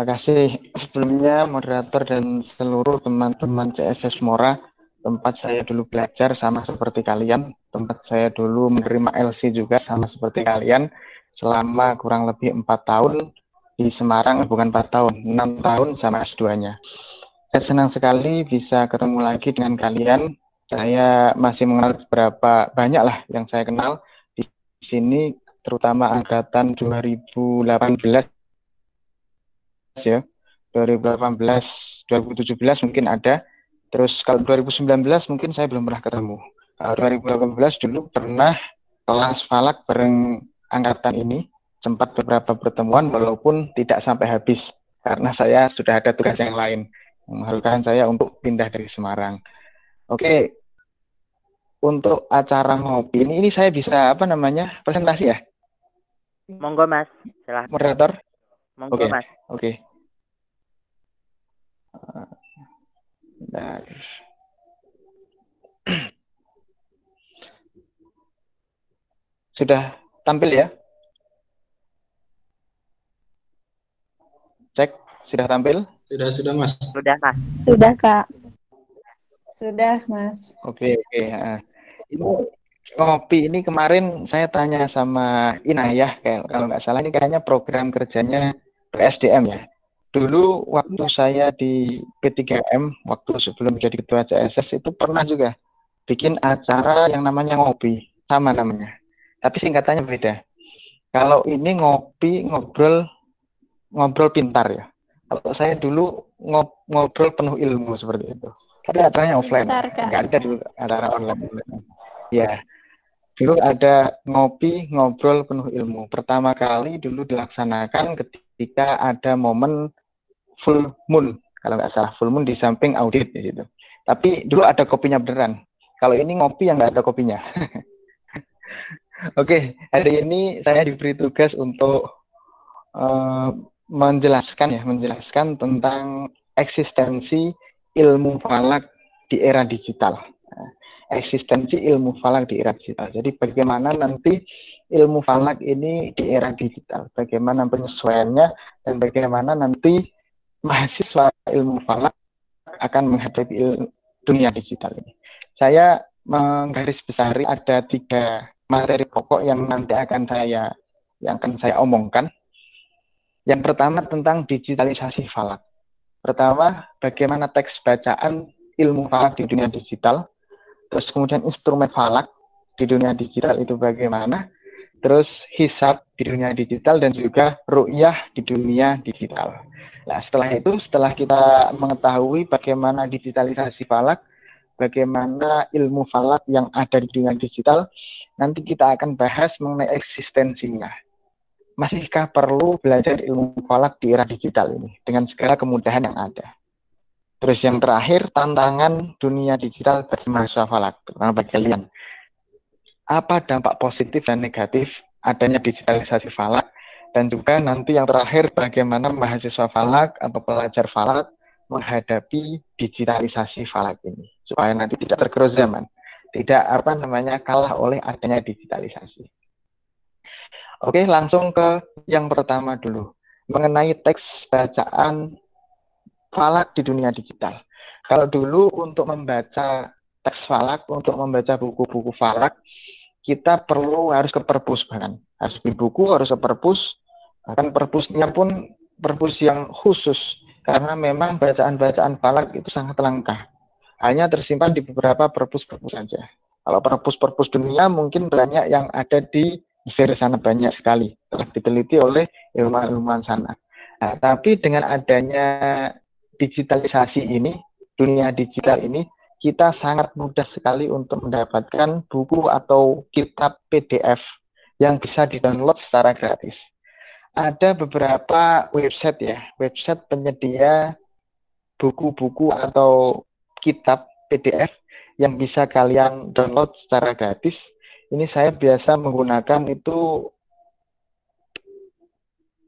Terima kasih sebelumnya moderator dan seluruh teman-teman CSS Mora tempat saya dulu belajar sama seperti kalian, tempat saya dulu menerima LC juga sama seperti kalian selama kurang lebih empat tahun di Semarang, bukan empat tahun, enam tahun sama S2-nya. Saya senang sekali bisa ketemu lagi dengan kalian. Saya masih mengenal beberapa banyak lah yang saya kenal di sini, terutama angkatan 2018 ya, 2018, 2017 mungkin ada, Terus kalau 2019 mungkin saya belum pernah ketemu. Kalau 2018 dulu pernah kelas falak bareng angkatan ini sempat beberapa pertemuan walaupun tidak sampai habis karena saya sudah ada tugas yang lain mengharuskan saya untuk pindah dari Semarang. Oke, untuk acara ngopi ini, ini saya bisa apa namanya presentasi ya? Monggo mas, silahkan. Moderator. Monggo okay. mas. Oke. Okay. Sudah tampil ya? Cek, sudah tampil? Sudah, sudah Mas. Sudah, Mas. Sudah, Kak. Sudah, Mas. Oke, oke. Ini ngopi ini kemarin saya tanya sama Inayah, kayak kalau nggak salah ini kayaknya program kerjanya PSDM ya dulu waktu saya di P3M waktu sebelum jadi ketua CSS itu pernah juga bikin acara yang namanya ngopi sama namanya. Tapi singkatannya beda. Kalau ini ngopi ngobrol ngobrol pintar ya. Kalau saya dulu ngob ngobrol penuh ilmu seperti itu. Tapi acaranya offline. nggak ada dulu acara online. Ya dulu ada ngopi ngobrol penuh ilmu. Pertama kali dulu dilaksanakan ketika ada momen full moon kalau nggak salah full moon di samping audit di situ. Tapi dulu ada kopinya beneran. Kalau ini ngopi yang nggak ada kopinya. Oke, okay, hari ini saya diberi tugas untuk uh, menjelaskan ya, menjelaskan tentang eksistensi ilmu falak di era digital. eksistensi ilmu falak di era digital. Jadi bagaimana nanti ilmu falak ini di era digital, bagaimana penyesuaiannya dan bagaimana nanti mahasiswa ilmu falak akan menghadapi ilmu, dunia digital ini. Saya menggaris besari ada tiga materi pokok yang nanti akan saya yang akan saya omongkan. Yang pertama tentang digitalisasi falak. Pertama, bagaimana teks bacaan ilmu falak di dunia digital. Terus kemudian instrumen falak di dunia digital itu bagaimana. Terus hisab di dunia digital dan juga ru'yah di dunia digital. Nah, setelah itu, setelah kita mengetahui bagaimana digitalisasi falak, bagaimana ilmu falak yang ada di dunia digital, nanti kita akan bahas mengenai eksistensinya. Masihkah perlu belajar ilmu falak di era digital ini dengan segala kemudahan yang ada? Terus yang terakhir, tantangan dunia digital bagi mahasiswa falak, terutama bagi kalian. Apa dampak positif dan negatif adanya digitalisasi falak dan juga nanti yang terakhir bagaimana mahasiswa falak atau pelajar falak menghadapi digitalisasi falak ini supaya nanti tidak tergerus zaman, tidak apa namanya kalah oleh adanya digitalisasi. Oke, langsung ke yang pertama dulu mengenai teks bacaan falak di dunia digital. Kalau dulu untuk membaca teks falak, untuk membaca buku-buku falak, kita perlu harus ke perpus bahkan harus beli buku harus ke perpus Bahkan perpusnya pun perpus yang khusus karena memang bacaan-bacaan falak itu sangat langka. Hanya tersimpan di beberapa perpus-perpus saja. Kalau perpus-perpus dunia mungkin banyak yang ada di Mesir sana banyak sekali telah diteliti oleh ilmuwan-ilmuwan sana. Nah, tapi dengan adanya digitalisasi ini, dunia digital ini, kita sangat mudah sekali untuk mendapatkan buku atau kitab PDF yang bisa di-download secara gratis ada beberapa website ya, website penyedia buku-buku atau kitab PDF yang bisa kalian download secara gratis. Ini saya biasa menggunakan itu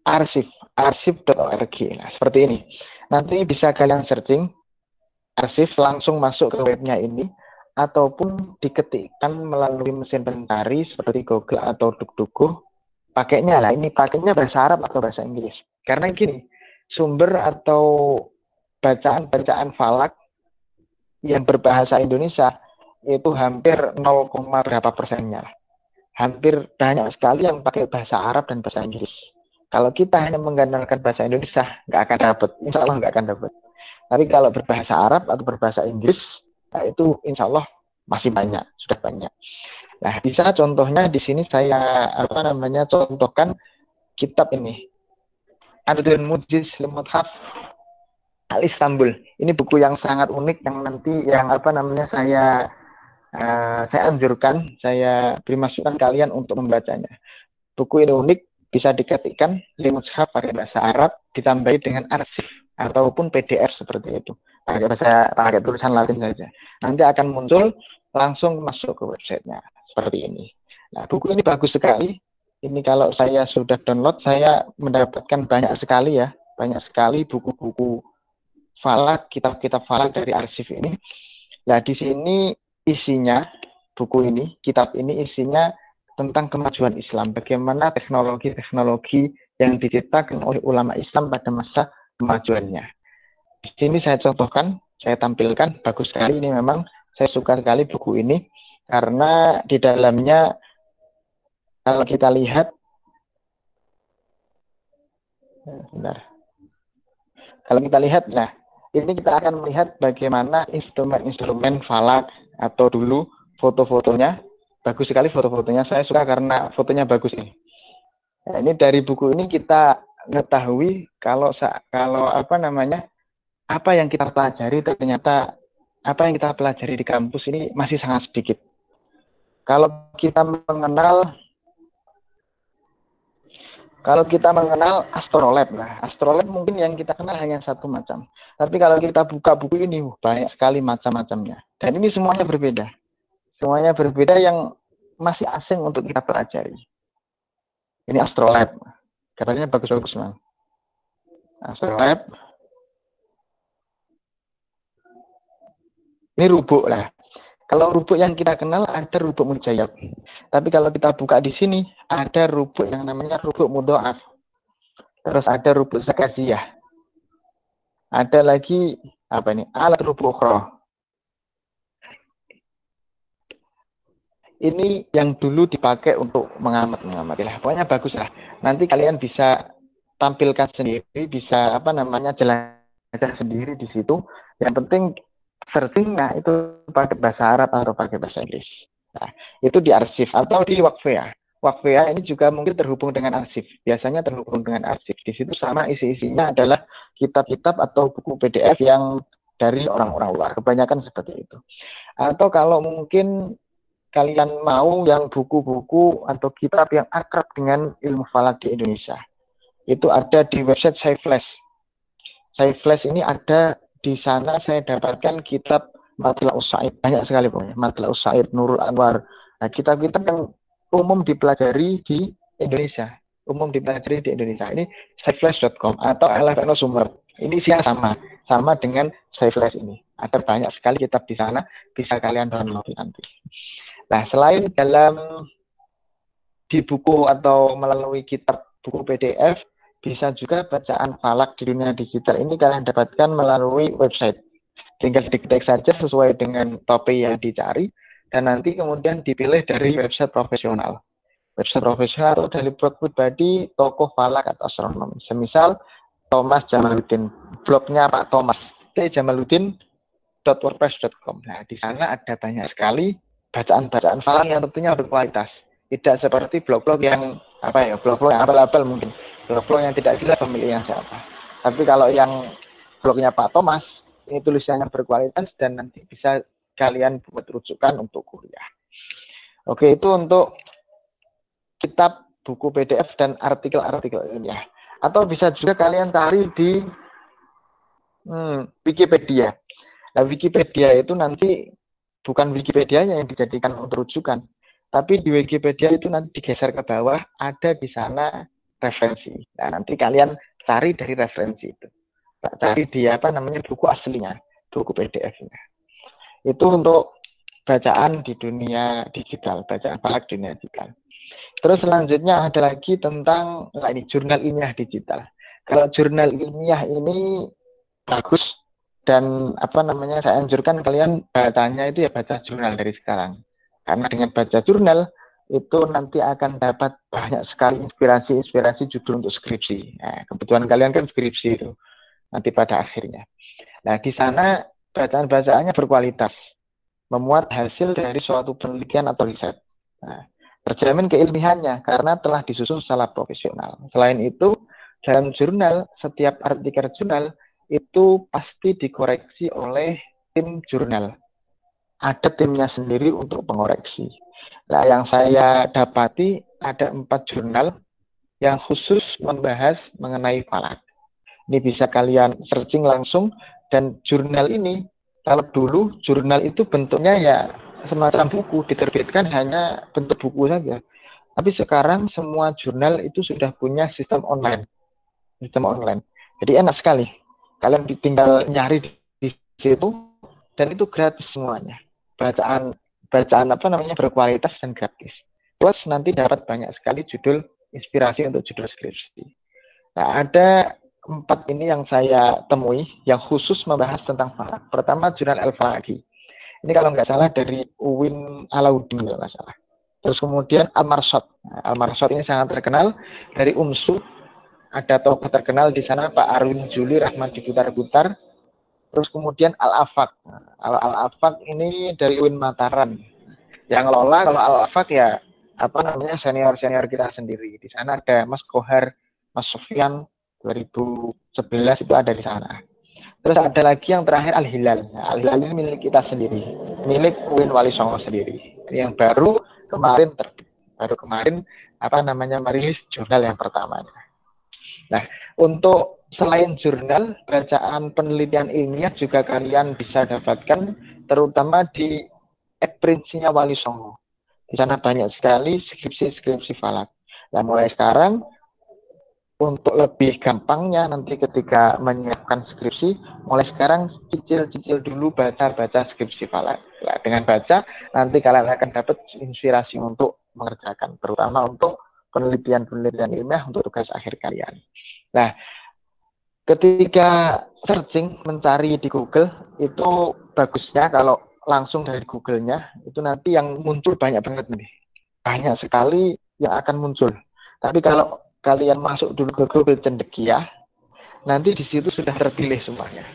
arsip, arsip.org. Nah, seperti ini. Nanti bisa kalian searching arsip langsung masuk ke webnya ini ataupun diketikkan melalui mesin pencari seperti Google atau DuckDuckGo pakainya lah ini pakainya bahasa Arab atau bahasa Inggris karena gini sumber atau bacaan-bacaan falak yang berbahasa Indonesia itu hampir 0, berapa persennya. Hampir banyak sekali yang pakai bahasa Arab dan bahasa Inggris. Kalau kita hanya mengandalkan bahasa Indonesia, nggak akan dapat. Insya Allah nggak akan dapat. Tapi kalau berbahasa Arab atau berbahasa Inggris, nah itu insya Allah masih banyak, sudah banyak. Nah, bisa contohnya di sini saya apa namanya contohkan kitab ini. Adul Mujiz Lemuthaf Al Istanbul. Ini buku yang sangat unik yang nanti yang apa namanya saya uh, saya anjurkan, saya beri masukan kalian untuk membacanya. Buku ini unik, bisa diketikkan di mushaf pakai bahasa Arab, ditambahi dengan arsip ataupun PDF seperti itu. Pakai bahasa pakai tulisan Latin saja. Nanti akan muncul langsung masuk ke websitenya seperti ini. Nah, buku ini bagus sekali. Ini kalau saya sudah download, saya mendapatkan banyak sekali ya, banyak sekali buku-buku falak, kitab-kitab falak dari arsip ini. Nah, di sini isinya buku ini, kitab ini isinya tentang kemajuan Islam, bagaimana teknologi-teknologi yang diciptakan oleh ulama Islam pada masa kemajuannya. Di sini saya contohkan, saya tampilkan, bagus sekali. Ini memang saya suka sekali buku ini karena di dalamnya kalau kita lihat, sebentar, kalau kita lihat, nah ini kita akan melihat bagaimana instrumen-instrumen falak atau dulu foto-fotonya. Bagus sekali foto-fotonya. Saya suka karena fotonya bagus ini. Nah, ini dari buku ini kita mengetahui kalau kalau apa namanya apa yang kita pelajari ternyata apa yang kita pelajari di kampus ini masih sangat sedikit kalau kita mengenal kalau kita mengenal astrolab, nah astrolab mungkin yang kita kenal hanya satu macam. Tapi kalau kita buka buku ini, banyak sekali macam-macamnya. Dan ini semuanya berbeda. Semuanya berbeda yang masih asing untuk kita pelajari. Ini astrolab. Katanya bagus-bagus, man. Astrolab. Ini rubuk lah. Kalau rubuk yang kita kenal ada rubuk mujayab. Tapi kalau kita buka di sini ada rubuk yang namanya rubuk mudoaf. Terus ada rubuk zakasiyah. Ada lagi apa ini? Alat rubuk ukhra. Ini yang dulu dipakai untuk mengamat-mengamat. Ya, pokoknya bagus lah. Nanti kalian bisa tampilkan sendiri, bisa apa namanya jelajah sendiri di situ. Yang penting searchingnya itu pakai bahasa Arab atau pakai bahasa Inggris. Nah, itu di arsip atau di Wakfea. Wakfea ini juga mungkin terhubung dengan arsip. Biasanya terhubung dengan arsip. Di situ sama isi-isinya adalah kitab-kitab atau buku PDF yang dari orang-orang luar. Kebanyakan seperti itu. Atau kalau mungkin kalian mau yang buku-buku atau kitab yang akrab dengan ilmu falak di Indonesia. Itu ada di website SciFlash. SciFlash ini ada di sana saya dapatkan kitab Matla Usaid. Banyak sekali pokoknya. Matla Usaid Nurul Anwar. Nah kitab-kitab yang umum dipelajari di Indonesia. Umum dipelajari di Indonesia. Ini safeflash.com atau LFNO Sumber. Ini sih sama. Sama dengan Safeflash ini. Ada banyak sekali kitab di sana. Bisa kalian download nanti nah selain dalam di buku atau melalui kitab buku PDF bisa juga bacaan falak di dunia digital ini kalian dapatkan melalui website. Tinggal diketik saja sesuai dengan topik yang dicari dan nanti kemudian dipilih dari website profesional. Website profesional atau dari blog pribadi tokoh falak atau astronom. Semisal Thomas Jamaluddin, blognya Pak Thomas, tjamaluddin.wordpress.com. Nah, di sana ada banyak sekali bacaan-bacaan falak yang tentunya berkualitas. Tidak seperti blog-blog yang apa ya, blog-blog yang abal-abal mungkin blog yang tidak jelas pemiliknya siapa. Tapi kalau yang blognya Pak Thomas, ini tulisannya berkualitas dan nanti bisa kalian buat rujukan untuk kuliah. Oke, itu untuk kitab, buku PDF, dan artikel-artikel ilmiah. Atau bisa juga kalian cari di hmm, Wikipedia. Nah, Wikipedia itu nanti bukan Wikipedia yang dijadikan untuk rujukan, tapi di Wikipedia itu nanti digeser ke bawah, ada di sana referensi. Nah, nanti kalian cari dari referensi itu. Cari di apa namanya buku aslinya, buku PDF-nya. Itu untuk bacaan di dunia digital, bacaan falak dunia digital. Terus selanjutnya ada lagi tentang nah ini jurnal ilmiah digital. Kalau jurnal ilmiah ini bagus dan apa namanya saya anjurkan kalian bacanya itu ya baca jurnal dari sekarang. Karena dengan baca jurnal itu nanti akan dapat banyak sekali inspirasi-inspirasi judul untuk skripsi. Nah, kebetulan kalian kan skripsi itu nanti pada akhirnya. Nah, di sana bacaan-bacaannya berkualitas, memuat hasil dari suatu penelitian atau riset. Nah, terjamin keilmihannya karena telah disusun secara profesional. Selain itu, dalam jurnal, setiap artikel jurnal itu pasti dikoreksi oleh tim jurnal. Ada timnya sendiri untuk pengoreksi. Nah, yang saya dapati ada empat jurnal yang khusus membahas mengenai falak. Ini bisa kalian searching langsung dan jurnal ini kalau dulu jurnal itu bentuknya ya semacam buku diterbitkan hanya bentuk buku saja. Tapi sekarang semua jurnal itu sudah punya sistem online. Sistem online. Jadi enak sekali. Kalian tinggal nyari di situ dan itu gratis semuanya. Bacaan bacaan apa namanya berkualitas dan gratis. Plus nanti dapat banyak sekali judul inspirasi untuk judul skripsi. Nah, ada empat ini yang saya temui yang khusus membahas tentang falak. Pertama jurnal El Falaki. Ini kalau nggak salah dari Uwin Alauddin kalau nggak salah. Terus kemudian Al-Marsad. Nah, Al-Marsad ini sangat terkenal dari UMSU. Ada tokoh terkenal di sana Pak Arwin Juli Rahmat diputar-putar. Terus kemudian Al-Afak. Nah, Al-Afak ini dari Uin Mataram. Yang lola kalau Al-Afak ya apa namanya senior-senior kita sendiri. Di sana ada Mas Kohar, Mas Sofyan 2011 itu ada di sana. Terus ada lagi yang terakhir Al Hilal. Nah, Al Hilal ini milik kita sendiri, milik Uin Wali Songo sendiri. Yang baru kemarin terbit, baru kemarin apa namanya merilis jurnal yang pertama. Nah, untuk selain jurnal, bacaan penelitian ilmiah juga kalian bisa dapatkan, terutama di Eprinsinya Wali Songo. Di sana banyak sekali skripsi-skripsi falak. Nah, mulai sekarang untuk lebih gampangnya nanti ketika menyiapkan skripsi, mulai sekarang cicil-cicil dulu baca-baca skripsi falak. Nah, dengan baca, nanti kalian akan dapat inspirasi untuk mengerjakan, terutama untuk penelitian-penelitian ilmiah untuk tugas akhir kalian. Nah, ketika searching, mencari di Google, itu bagusnya kalau langsung dari Google-nya, itu nanti yang muncul banyak banget nih. Banyak sekali yang akan muncul. Tapi kalau kalian masuk dulu ke Google Cendekia, nanti di situ sudah terpilih semuanya.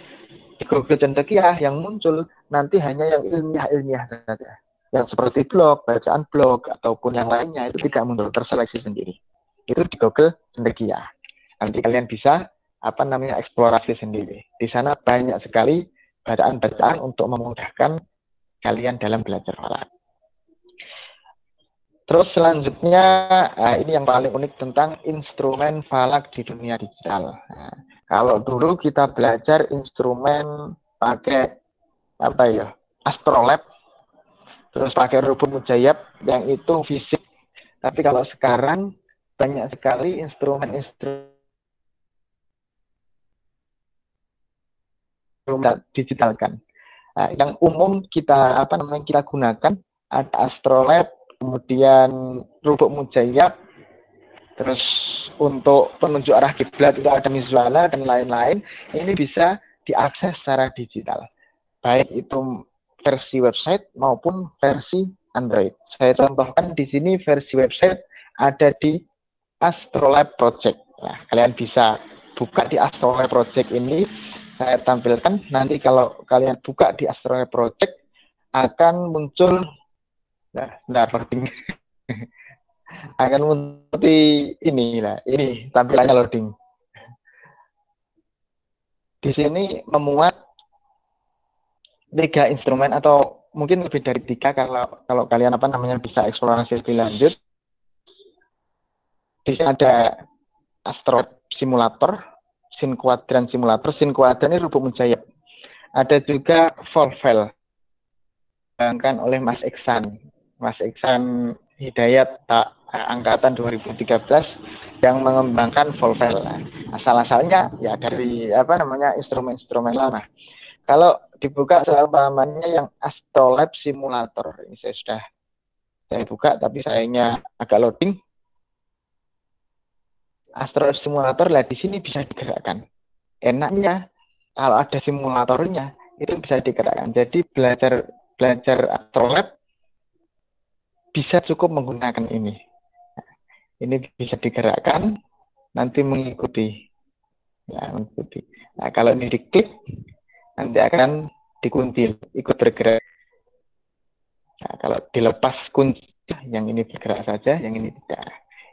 Di Google Cendekia yang muncul nanti hanya yang ilmiah-ilmiah saja. Yang seperti blog, bacaan blog, ataupun yang lainnya itu tidak muncul, terseleksi sendiri. Itu di Google Cendekia. Nanti kalian bisa apa namanya eksplorasi sendiri. Di sana banyak sekali bacaan-bacaan untuk memudahkan kalian dalam belajar falak. Terus selanjutnya nah ini yang paling unik tentang instrumen falak di dunia digital. Nah, kalau dulu kita belajar instrumen pakai apa ya astrolab, terus pakai rubuk mujayab yang itu fisik. Tapi kalau sekarang banyak sekali instrumen-instrumen digitalkan. Nah, yang umum kita apa namanya kita gunakan ada astrolab, kemudian rubuk mujayab, terus untuk penunjuk arah kiblat itu ada mizwana dan lain-lain. Ini bisa diakses secara digital, baik itu versi website maupun versi Android. Saya contohkan di sini versi website ada di Astrolab Project. Nah, kalian bisa buka di Astrolab Project ini. Saya tampilkan nanti kalau kalian buka di Astrolab Project akan muncul Nah, nah loading. Akan seperti ini lah. Ini tampilannya loading. Di sini memuat tiga instrumen atau mungkin lebih dari tiga kalau kalau kalian apa namanya bisa eksplorasi lebih lanjut. Sini ada Astro Simulator, Sin Quadrant Simulator, Sin Quadrant ini rubuk menjayap. Ada juga Volvel, dikembangkan oleh Mas Iksan. Mas Iksan Hidayat tak, angkatan 2013 yang mengembangkan Volvel. Asal-asalnya ya dari apa namanya instrumen-instrumen lama. Kalau dibuka seumpamanya yang Astrolab Simulator. Ini saya sudah saya buka tapi sayangnya agak loading. Astrolab simulator lah di sini bisa digerakkan. Enaknya kalau ada simulatornya itu bisa digerakkan. Jadi belajar belajar astrolab bisa cukup menggunakan ini. Ini bisa digerakkan, nanti mengikuti. Ya, mengikuti. Nah, kalau ini diklik, nanti akan dikunci, ikut bergerak. Nah, kalau dilepas kunci, yang ini bergerak saja, yang ini tidak.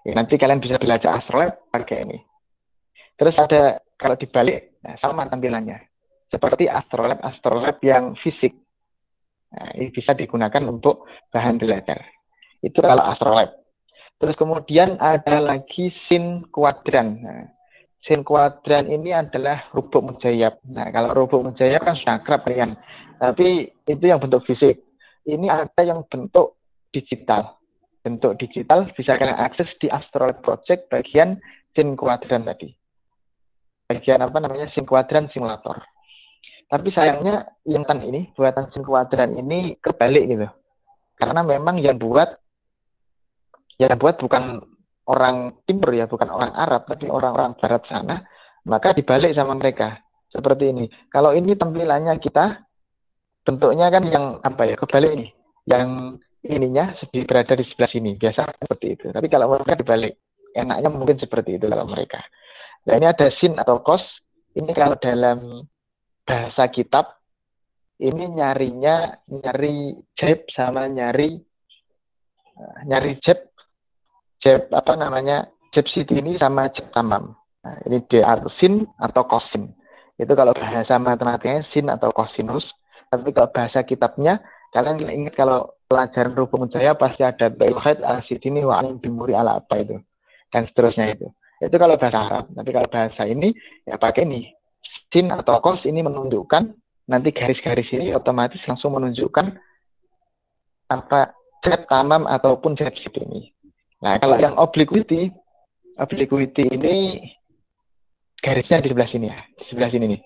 Ya, nanti kalian bisa belajar astrolab pakai ini. Terus ada kalau dibalik, nah, sama tampilannya. Seperti astrolab astrolab yang fisik. Nah, ini bisa digunakan untuk bahan belajar. Itu kalau astrolab. Terus kemudian ada lagi sin kuadran. Nah, sin kuadran ini adalah rubuk mujayab. Nah, kalau rubuk mujayab kan sudah akrab kalian. Tapi itu yang bentuk fisik. Ini ada yang bentuk digital. Bentuk digital bisa kalian akses di Astrolab Project bagian sin kuadran tadi. Bagian apa namanya sin kuadran simulator. Tapi sayangnya yang tan ini buatan sin kuadran ini kebalik gitu. Karena memang yang buat yang buat bukan orang timur ya, bukan orang Arab, tapi orang-orang barat sana, maka dibalik sama mereka. Seperti ini. Kalau ini tampilannya kita, bentuknya kan yang apa ya, kebalik ini. Yang ininya berada di sebelah sini. Biasa seperti itu. Tapi kalau mereka dibalik, enaknya mungkin seperti itu kalau mereka. Nah ini ada sin atau kos. Ini kalau dalam bahasa kitab, ini nyarinya nyari jeb sama nyari nyari jeb Jeb apa namanya Jeb City ini sama Jeb Tamam. Nah, ini D sin atau kosin. Itu kalau bahasa matematikanya sin atau kosinus. Tapi kalau bahasa kitabnya, kalian ingat kalau pelajaran rubung jaya pasti ada Belhead asid ini wa bimuri ala apa itu dan seterusnya itu. Itu kalau bahasa Arab. Tapi kalau bahasa ini ya pakai ini sin atau kos ini menunjukkan nanti garis-garis ini otomatis langsung menunjukkan apa jeb tamam ataupun jeb situ ini. Nah, kalau yang obliquity, obliquity ini garisnya di sebelah sini ya, di sebelah sini nih.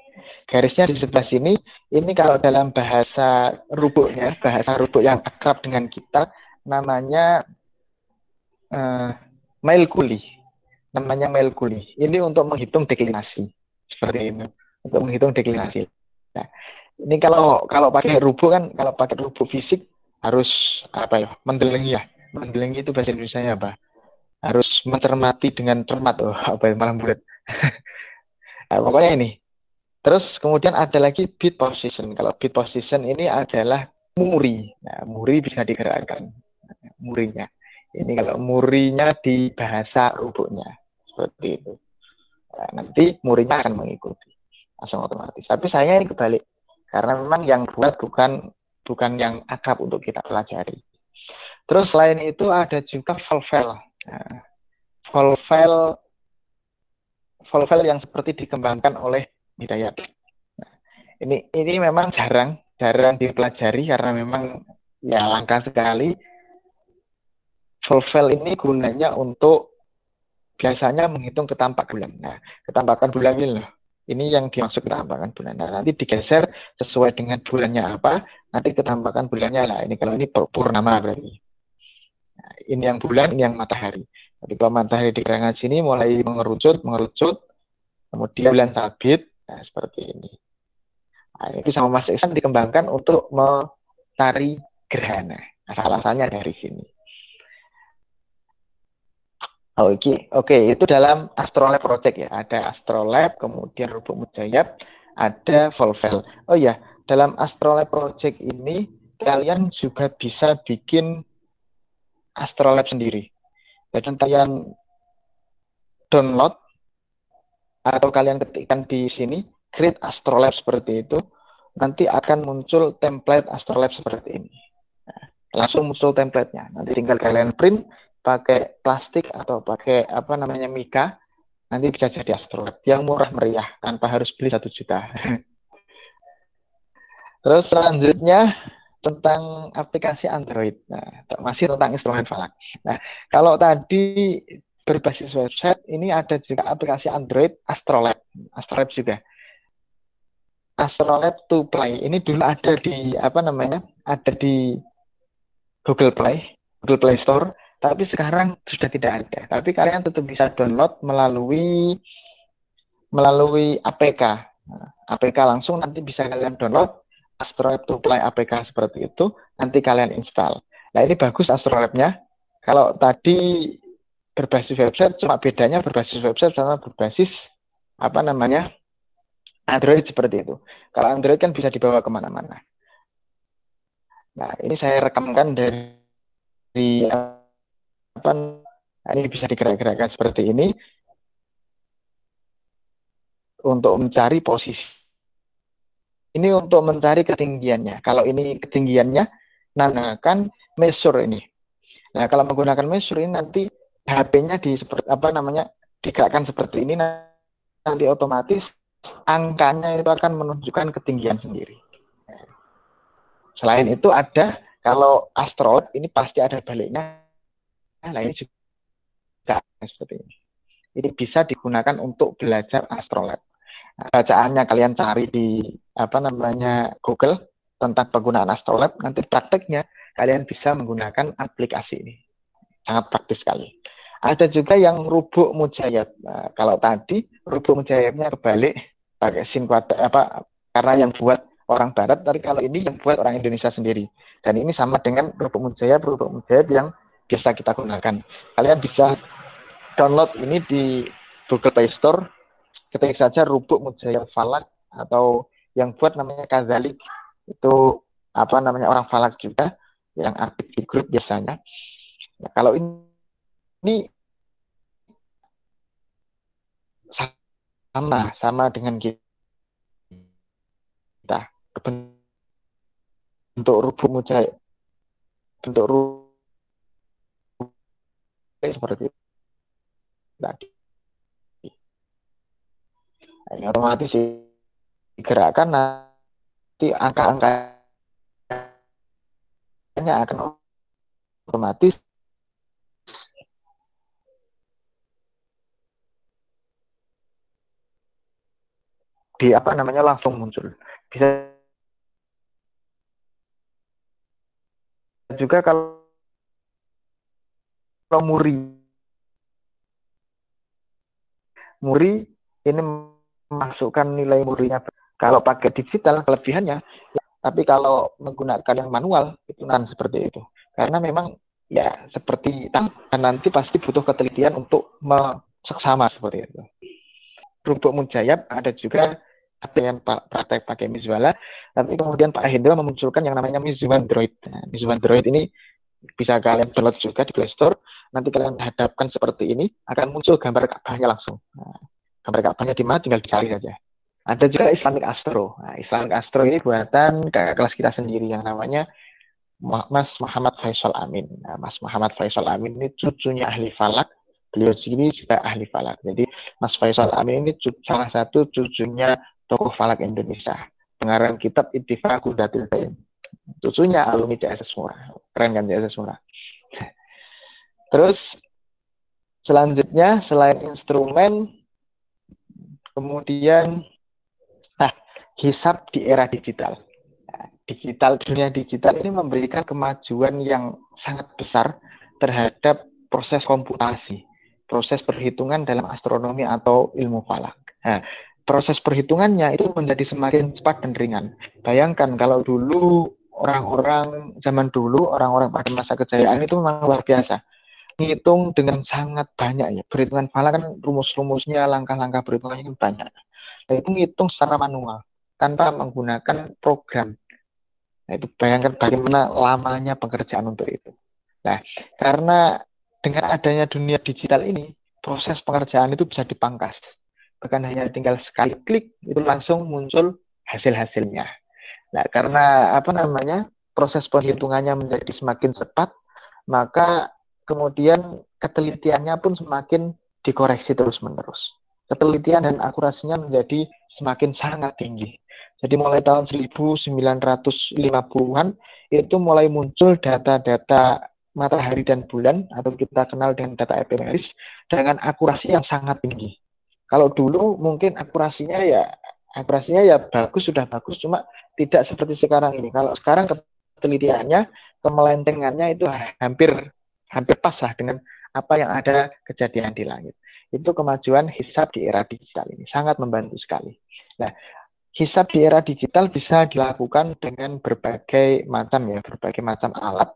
Garisnya di sebelah sini, ini kalau dalam bahasa rubuknya, bahasa rubuk yang akrab dengan kita, namanya uh, mile kuli. Namanya mile kuli. Ini untuk menghitung deklinasi. Seperti ini. Untuk menghitung deklinasi. Nah, ini kalau kalau pakai rubuk kan, kalau pakai rubuk fisik harus apa ya, mendelengi ya Menggelingi itu bahasa Indonesia apa? Harus mencermati dengan cermat. Oh, apa yang malam bulat. nah, pokoknya ini. Terus kemudian ada lagi beat position. Kalau beat position ini adalah muri. Nah, muri bisa digerakkan. Murinya. Ini kalau murinya di bahasa rubuknya. Seperti itu. Nah, nanti murinya akan mengikuti. Langsung otomatis. Tapi saya ini kebalik. Karena memang yang buat bukan bukan yang akrab untuk kita pelajari. Terus selain itu ada juga Volvel. Nah, Volvel Volvel yang seperti dikembangkan oleh Hidayat. Nah, ini ini memang jarang jarang dipelajari karena memang ya langka sekali. Volvel ini gunanya untuk biasanya menghitung ketampak bulan. Nah, ketampakan bulan ini loh. Ini yang dimaksud ketampakan bulan. Nah, nanti digeser sesuai dengan bulannya apa, nanti ketampakan bulannya lah. Ini kalau ini purnama berarti. Nah, ini yang bulan, ini yang matahari. Jadi kalau matahari di kerangka sini mulai mengerucut, mengerucut, kemudian bulan sabit, nah, seperti ini. Nah, ini sama Mas Iksan dikembangkan untuk mencari gerhana. Nah, alasannya dari sini. Oke, okay. oke, okay. itu dalam Astrolab Project ya. Ada Astrolab, kemudian Rubuk Mujayab, ada Volvel. Oh ya, dalam Astrolab Project ini kalian juga bisa bikin Astrolab sendiri. Jadi kalian download atau kalian ketikkan di sini create Astrolab seperti itu, nanti akan muncul template Astrolab seperti ini. Langsung muncul templatenya. Nanti tinggal kalian print pakai plastik atau pakai apa namanya mika, nanti bisa jadi Astrolab yang murah meriah tanpa harus beli satu juta. Terus selanjutnya tentang aplikasi Android. Nah, masih tentang instrumen falak. Nah, kalau tadi berbasis website, ini ada juga aplikasi Android Astrolab. Astrolab juga. Astrolab to Play. Ini dulu ada di apa namanya? Ada di Google Play, Google Play Store. Tapi sekarang sudah tidak ada. Tapi kalian tetap bisa download melalui melalui APK. Nah, APK langsung nanti bisa kalian download Astrolab to Play APK seperti itu, nanti kalian install. Nah ini bagus Astrolabnya. Kalau tadi berbasis website, cuma bedanya berbasis website sama berbasis apa namanya Android seperti itu. Kalau Android kan bisa dibawa ke mana-mana. Nah ini saya rekamkan dari apa ini bisa digerak-gerakkan seperti ini untuk mencari posisi ini untuk mencari ketinggiannya. Kalau ini ketinggiannya, nanakan measure ini. Nah, kalau menggunakan measure ini nanti HP-nya di seperti apa namanya digerakkan seperti ini nanti otomatis angkanya itu akan menunjukkan ketinggian sendiri. Selain itu ada kalau astrolab ini pasti ada baliknya. Nah, ini juga seperti ini. Ini bisa digunakan untuk belajar astrolab bacaannya kalian cari di apa namanya Google tentang penggunaan astrolab. Nanti prakteknya kalian bisa menggunakan aplikasi ini. Sangat praktis sekali. Ada juga yang rubuk mujayab. Nah, kalau tadi rubuk mujayabnya kebalik pakai sim apa karena yang buat orang barat tapi kalau ini yang buat orang Indonesia sendiri. Dan ini sama dengan rubuk mujayab rubuk mujayab yang biasa kita gunakan. Kalian bisa download ini di Google Play Store ketik saja rubuk mujayal falak atau yang buat namanya kazalik itu apa namanya orang falak juga yang aktif di grup biasanya. Nah, kalau ini, ini sama sama dengan kita. Bentuk rubuk mujayal bentuk rubuk seperti tadi ini otomatis digerakkan nanti angka-angkanya akan otomatis di apa namanya langsung muncul. Bisa juga kalau kalau muri muri ini masukkan nilai murinya. Kalau pakai digital kelebihannya, ya, tapi kalau menggunakan yang manual itu kan seperti itu. Karena memang ya seperti nanti pasti butuh ketelitian untuk seksama seperti itu. Rubuk Mujayab ada juga yang praktek pakai Mizuala, tapi kemudian Pak Hendro memunculkan yang namanya Mizuan Droid. Nah, ini bisa kalian download juga di Play Store. Nanti kalian hadapkan seperti ini, akan muncul gambar kabahnya langsung. Nah, gambar Ka'bahnya di mana tinggal dicari saja. Ada juga Islamic Astro. Nah, Islamic Astro ini buatan kakak kelas kita sendiri yang namanya Mas Muhammad Faisal Amin. Nah, Mas Muhammad Faisal Amin ini cucunya ahli falak. Beliau sendiri juga ahli falak. Jadi Mas Faisal Amin ini salah satu cucunya tokoh falak Indonesia. Pengarang kitab Ittifaqul Datil Bain. Cucunya alumni DSS Murah. Keren kan Murah. Terus selanjutnya selain instrumen Kemudian nah, hisap di era digital. Nah, digital dunia digital ini memberikan kemajuan yang sangat besar terhadap proses komputasi, proses perhitungan dalam astronomi atau ilmu falak. Nah, proses perhitungannya itu menjadi semakin cepat dan ringan. Bayangkan kalau dulu orang-orang zaman dulu, orang-orang pada masa kejayaan itu memang luar biasa ngitung dengan sangat banyak ya. Perhitungan falak kan rumus-rumusnya, langkah-langkah perhitungannya kan banyak. Nah, itu ngitung secara manual tanpa menggunakan program. Nah, itu bayangkan bagaimana lamanya pekerjaan untuk itu. Nah, karena dengan adanya dunia digital ini, proses pengerjaan itu bisa dipangkas. Bahkan hanya tinggal sekali klik, itu langsung muncul hasil-hasilnya. Nah, karena apa namanya, proses perhitungannya menjadi semakin cepat, maka kemudian ketelitiannya pun semakin dikoreksi terus-menerus. Ketelitian dan akurasinya menjadi semakin sangat tinggi. Jadi mulai tahun 1950-an itu mulai muncul data-data matahari dan bulan atau kita kenal dengan data ephemeris dengan akurasi yang sangat tinggi. Kalau dulu mungkin akurasinya ya akurasinya ya bagus sudah bagus cuma tidak seperti sekarang ini. Kalau sekarang ketelitiannya kemelentengannya itu hampir hampir pas lah dengan apa yang ada kejadian di langit. Itu kemajuan hisab di era digital ini sangat membantu sekali. Nah, hisab di era digital bisa dilakukan dengan berbagai macam ya, berbagai macam alat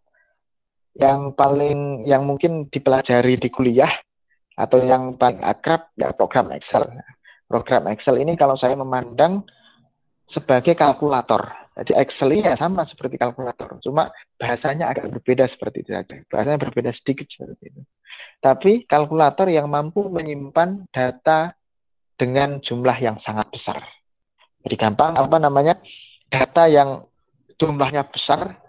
yang paling yang mungkin dipelajari di kuliah atau yang paling akrab ya program Excel. Program Excel ini kalau saya memandang sebagai kalkulator. Jadi Excel ini ya sama seperti kalkulator, cuma bahasanya agak berbeda seperti itu saja. Bahasanya berbeda sedikit seperti itu. Tapi kalkulator yang mampu menyimpan data dengan jumlah yang sangat besar. Jadi gampang apa namanya? Data yang jumlahnya besar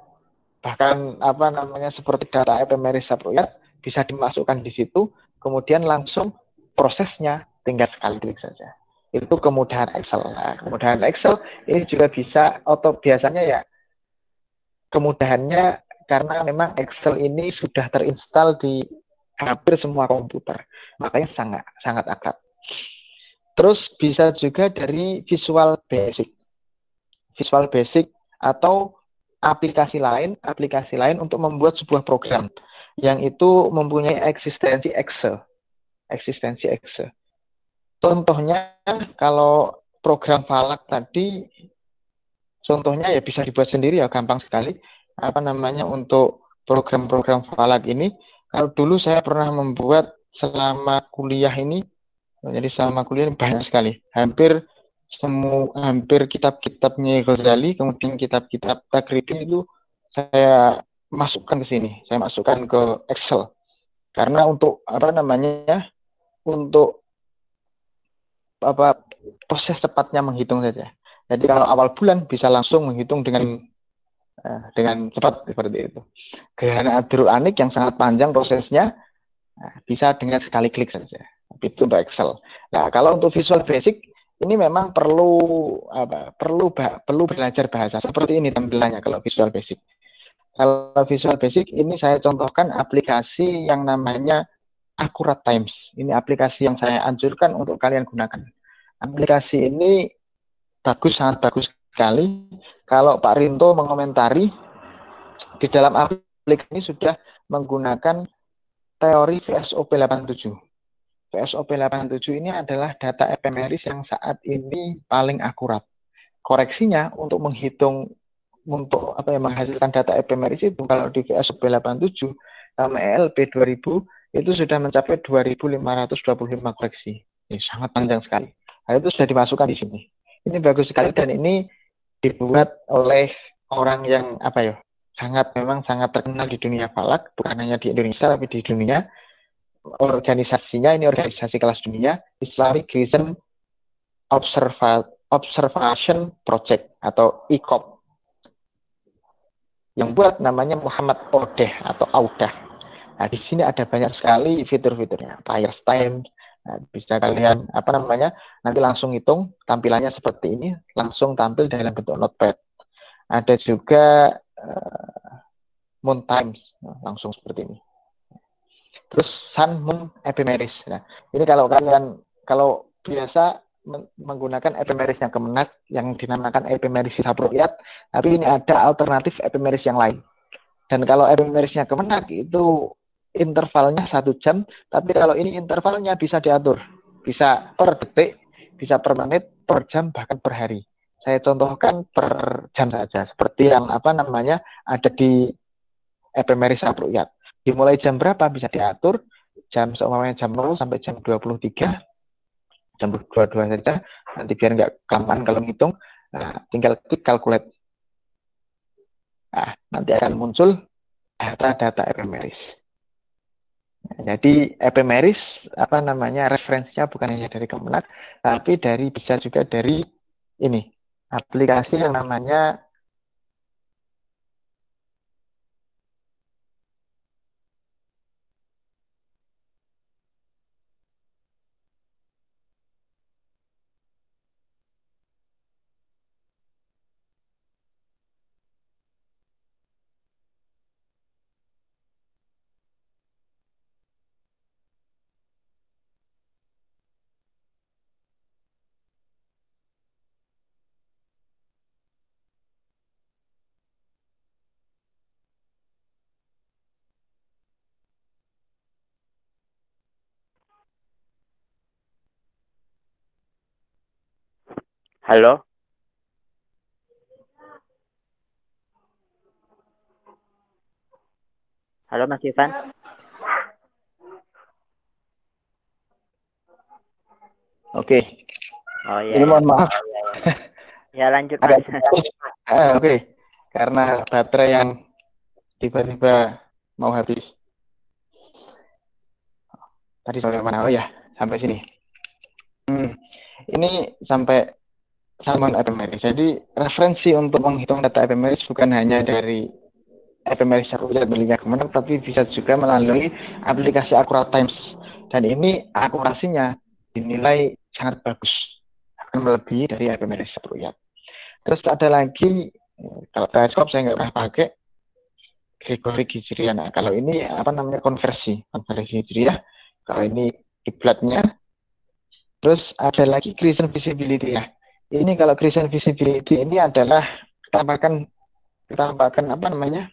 bahkan apa namanya seperti data ephemeris subroyat bisa dimasukkan di situ kemudian langsung prosesnya tinggal sekali klik saja itu kemudahan Excel. Nah, kemudahan Excel ini juga bisa atau biasanya ya kemudahannya karena memang Excel ini sudah terinstall di hampir semua komputer. Makanya sangat sangat akrab. Terus bisa juga dari Visual Basic. Visual Basic atau aplikasi lain, aplikasi lain untuk membuat sebuah program. Yang itu mempunyai eksistensi Excel. Eksistensi Excel. Contohnya kalau program Falak tadi contohnya ya bisa dibuat sendiri ya gampang sekali. Apa namanya untuk program-program Falak ini kalau dulu saya pernah membuat selama kuliah ini jadi selama kuliah ini banyak sekali. Hampir semua hampir kitab-kitabnya Ghazali, kemudian kitab-kitab Takribi itu saya masukkan ke sini, saya masukkan ke Excel. Karena untuk apa namanya? Untuk apa proses cepatnya menghitung saja. Jadi kalau awal bulan bisa langsung menghitung dengan eh, dengan cepat seperti itu. Gerhana Adru Anik yang sangat panjang prosesnya nah, bisa dengan sekali klik saja. Tapi itu untuk Excel. Nah, kalau untuk Visual Basic ini memang perlu apa perlu perlu belajar bahasa seperti ini tampilannya kalau Visual Basic. Kalau Visual Basic ini saya contohkan aplikasi yang namanya Accurate Times. Ini aplikasi yang saya anjurkan untuk kalian gunakan. Aplikasi ini bagus sangat bagus sekali. Kalau Pak Rinto mengomentari di dalam aplikasi ini sudah menggunakan teori VSOP 87 PSOP 87 ini adalah data ephemeris yang saat ini paling akurat. Koreksinya untuk menghitung untuk apa yang menghasilkan data ephemeris itu kalau di VSOP 87 sama ELP 2000 itu sudah mencapai 2525 koreksi. Ini sangat panjang sekali. Nah, itu sudah dimasukkan di sini. Ini bagus sekali dan ini dibuat oleh orang yang apa ya sangat memang sangat terkenal di dunia falak bukan hanya di Indonesia tapi di dunia organisasinya ini organisasi kelas dunia Islamic Observa Observation Project atau ICOP yang buat namanya Muhammad Odeh atau Audah. Nah, di sini ada banyak sekali fitur-fiturnya. Fires time, nah, bisa kalian apa namanya nanti langsung hitung tampilannya seperti ini, langsung tampil dalam bentuk notepad. Ada juga uh, moon times, nah, langsung seperti ini. Terus sun moon ephemeris nah ini kalau kalian kalau biasa menggunakan ephemeris yang kemenak yang dinamakan ephemeris saproyat tapi ini ada alternatif ephemeris yang lain. Dan kalau ephemerisnya kemenak itu intervalnya satu jam tapi kalau ini intervalnya bisa diatur. Bisa per detik bisa per menit per jam bahkan per hari. Saya contohkan per jam saja seperti yang apa namanya ada di ephemeris saproyat dimulai jam berapa? Bisa diatur. Jam seumpamanya jam 0 sampai jam 23 jam 22 saja. Nanti biar nggak kelamaan kalau ngitung. Nah, tinggal klik calculate. Nah, nanti akan muncul data-data ephemeris. nah, jadi ephemeris apa namanya referensinya bukan hanya dari Kemenak tapi dari bisa juga dari ini aplikasi yang namanya Halo. Halo Mas Ivan. Oke. Oh iya. Ini mohon maaf. Ya lanjut Agak Mas. Ah, Oke. Karena baterai yang tiba-tiba mau habis. Tadi sampai mana? Oh ya, sampai sini. Hmm. Ini sampai Salmon ephemeris. Jadi referensi untuk menghitung data ephemeris bukan hanya dari ephemeris rupiah belinya ke mana, tapi bisa juga melalui aplikasi Accurate Times. Dan ini akurasinya dinilai sangat bagus, akan melebihi dari ephemeris rupiah. Terus ada lagi kalau teleskop saya nggak pernah pakai Gregory Hijriah. Nah, kalau ini apa namanya konversi, konversi Hijriah. Kalau ini kiblatnya. Terus ada lagi Christian Visibility ya. Ini kalau Christian Visibility ini adalah tambahkan tambahkan apa namanya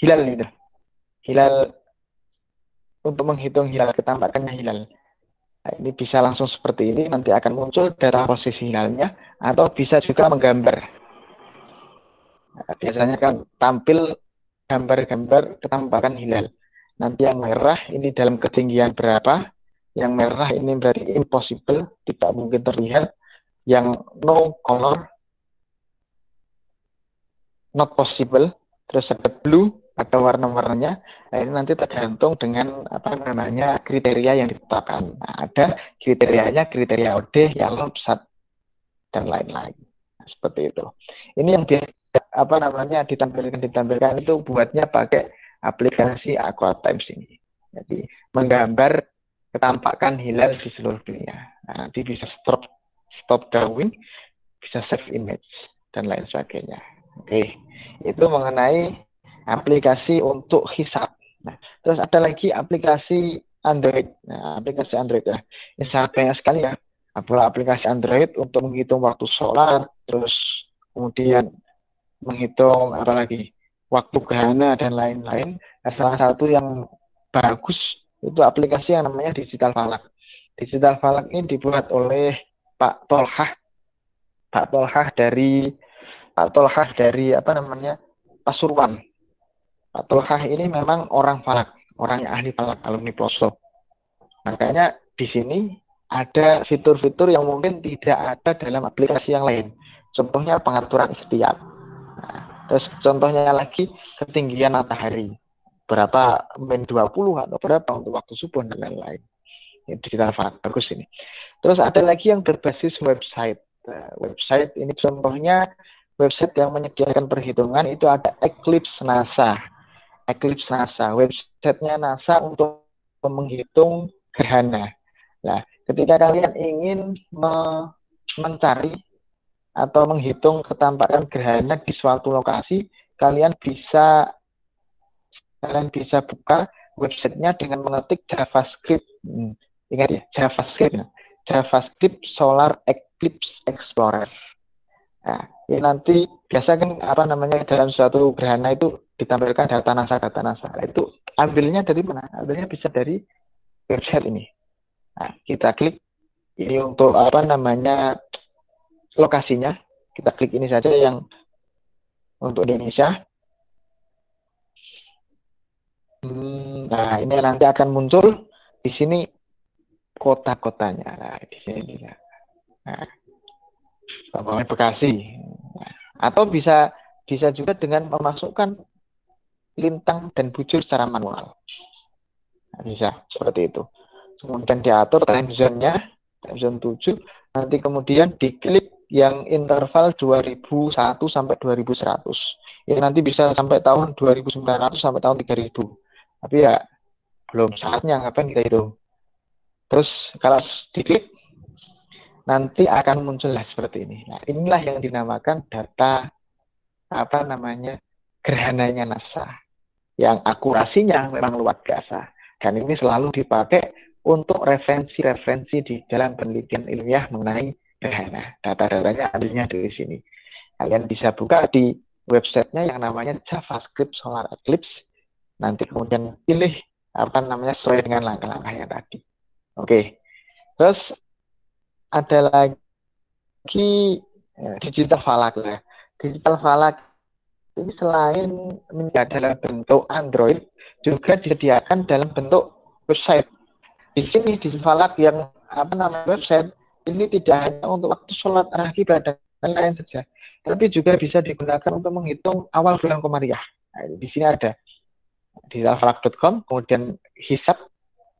hilal itu. Hilal untuk menghitung hilal ketambahkannya hilal. Nah, ini bisa langsung seperti ini nanti akan muncul darah posisi hilalnya atau bisa juga menggambar. Nah, biasanya kan tampil gambar-gambar ketambahkan hilal. Nanti yang merah ini dalam ketinggian berapa, yang merah ini berarti impossible, tidak mungkin terlihat. Yang no color, not possible. Terus ada blue, ada warna-warnanya. Nah, ini nanti tergantung dengan apa namanya kriteria yang ditetapkan. Nah, ada kriterianya, kriteria OD, yellow, pesat, dan lain-lain. Nah, seperti itu. Ini yang biasa apa namanya ditampilkan ditampilkan itu buatnya pakai aplikasi Aqua Times ini. Jadi menggambar ketampakan hilal di seluruh dunia. Nah, nanti bisa stop stop drawing, bisa save image dan lain sebagainya. Oke, itu mengenai aplikasi untuk hisap. Nah, terus ada lagi aplikasi Android. Nah, aplikasi Android ya, ini sangat banyak sekali ya. Aplikasi Android untuk menghitung waktu sholat, terus kemudian menghitung apa lagi waktu gerhana dan lain-lain. Nah, salah satu yang bagus itu aplikasi yang namanya Digital Falak. Digital Falak ini dibuat oleh Pak Tolhah. Pak Tolhah dari Pak Tolhah dari apa namanya Pasuruan. Pak Tolhah ini memang orang falak, orang yang ahli falak, alumni Ploso. Makanya di sini ada fitur-fitur yang mungkin tidak ada dalam aplikasi yang lain. Contohnya pengaturan ikhtiar. Nah, terus contohnya lagi ketinggian matahari. Berapa min 20 atau berapa untuk waktu subuh dan lain-lain. Digital bagus ini. Terus ada lagi yang berbasis website. Nah, website ini contohnya website yang menyediakan perhitungan itu ada Eclipse NASA. Eclipse NASA, websitenya NASA untuk menghitung gerhana. Nah, ketika kalian ingin me mencari atau menghitung ketampakan gerhana di suatu lokasi, kalian bisa kalian bisa buka websitenya dengan mengetik JavaScript. Ingat ya, JavaScript. Ya. JavaScript Solar Eclipse Explorer. Nah, ini nanti biasa kan apa namanya dalam suatu gerhana itu ditampilkan data NASA data NASA. Nah, itu ambilnya dari mana? Ambilnya bisa dari website ini. Nah, kita klik ini untuk apa namanya lokasinya. Kita klik ini saja yang untuk Indonesia. Hmm, nah, ini nanti akan muncul di sini kota-kotanya. Nah, di sini. Nah, Kabupaten Bekasi. Atau bisa bisa juga dengan memasukkan lintang dan bujur secara manual. Nah, bisa seperti itu. Kemudian diatur time zone-nya, time zone 7, nanti kemudian diklik yang interval 2001 sampai 2100. Ini nanti bisa sampai tahun 2900 sampai tahun 3000. Tapi ya belum saatnya ngapain kita hitung. Terus kalau diklik nanti akan muncullah seperti ini. Nah, inilah yang dinamakan data apa namanya gerhananya NASA yang akurasinya memang luar biasa dan ini selalu dipakai untuk referensi-referensi di dalam penelitian ilmiah mengenai gerhana. Data-datanya ambilnya dari sini. Kalian bisa buka di websitenya yang namanya JavaScript Solar Eclipse. Nanti kemudian pilih apa namanya sesuai dengan langkah-langkah yang tadi. Oke. Terus ada lagi Ya, digital falak lah. Digital falak ini selain menjadi dalam bentuk Android juga disediakan dalam bentuk website. Di sini di falak yang apa namanya website ini tidak hanya untuk waktu sholat akibat dan lain-lain saja, tapi juga bisa digunakan untuk menghitung awal bulan komariah. Nah, di sini ada di falak.com, kemudian hisap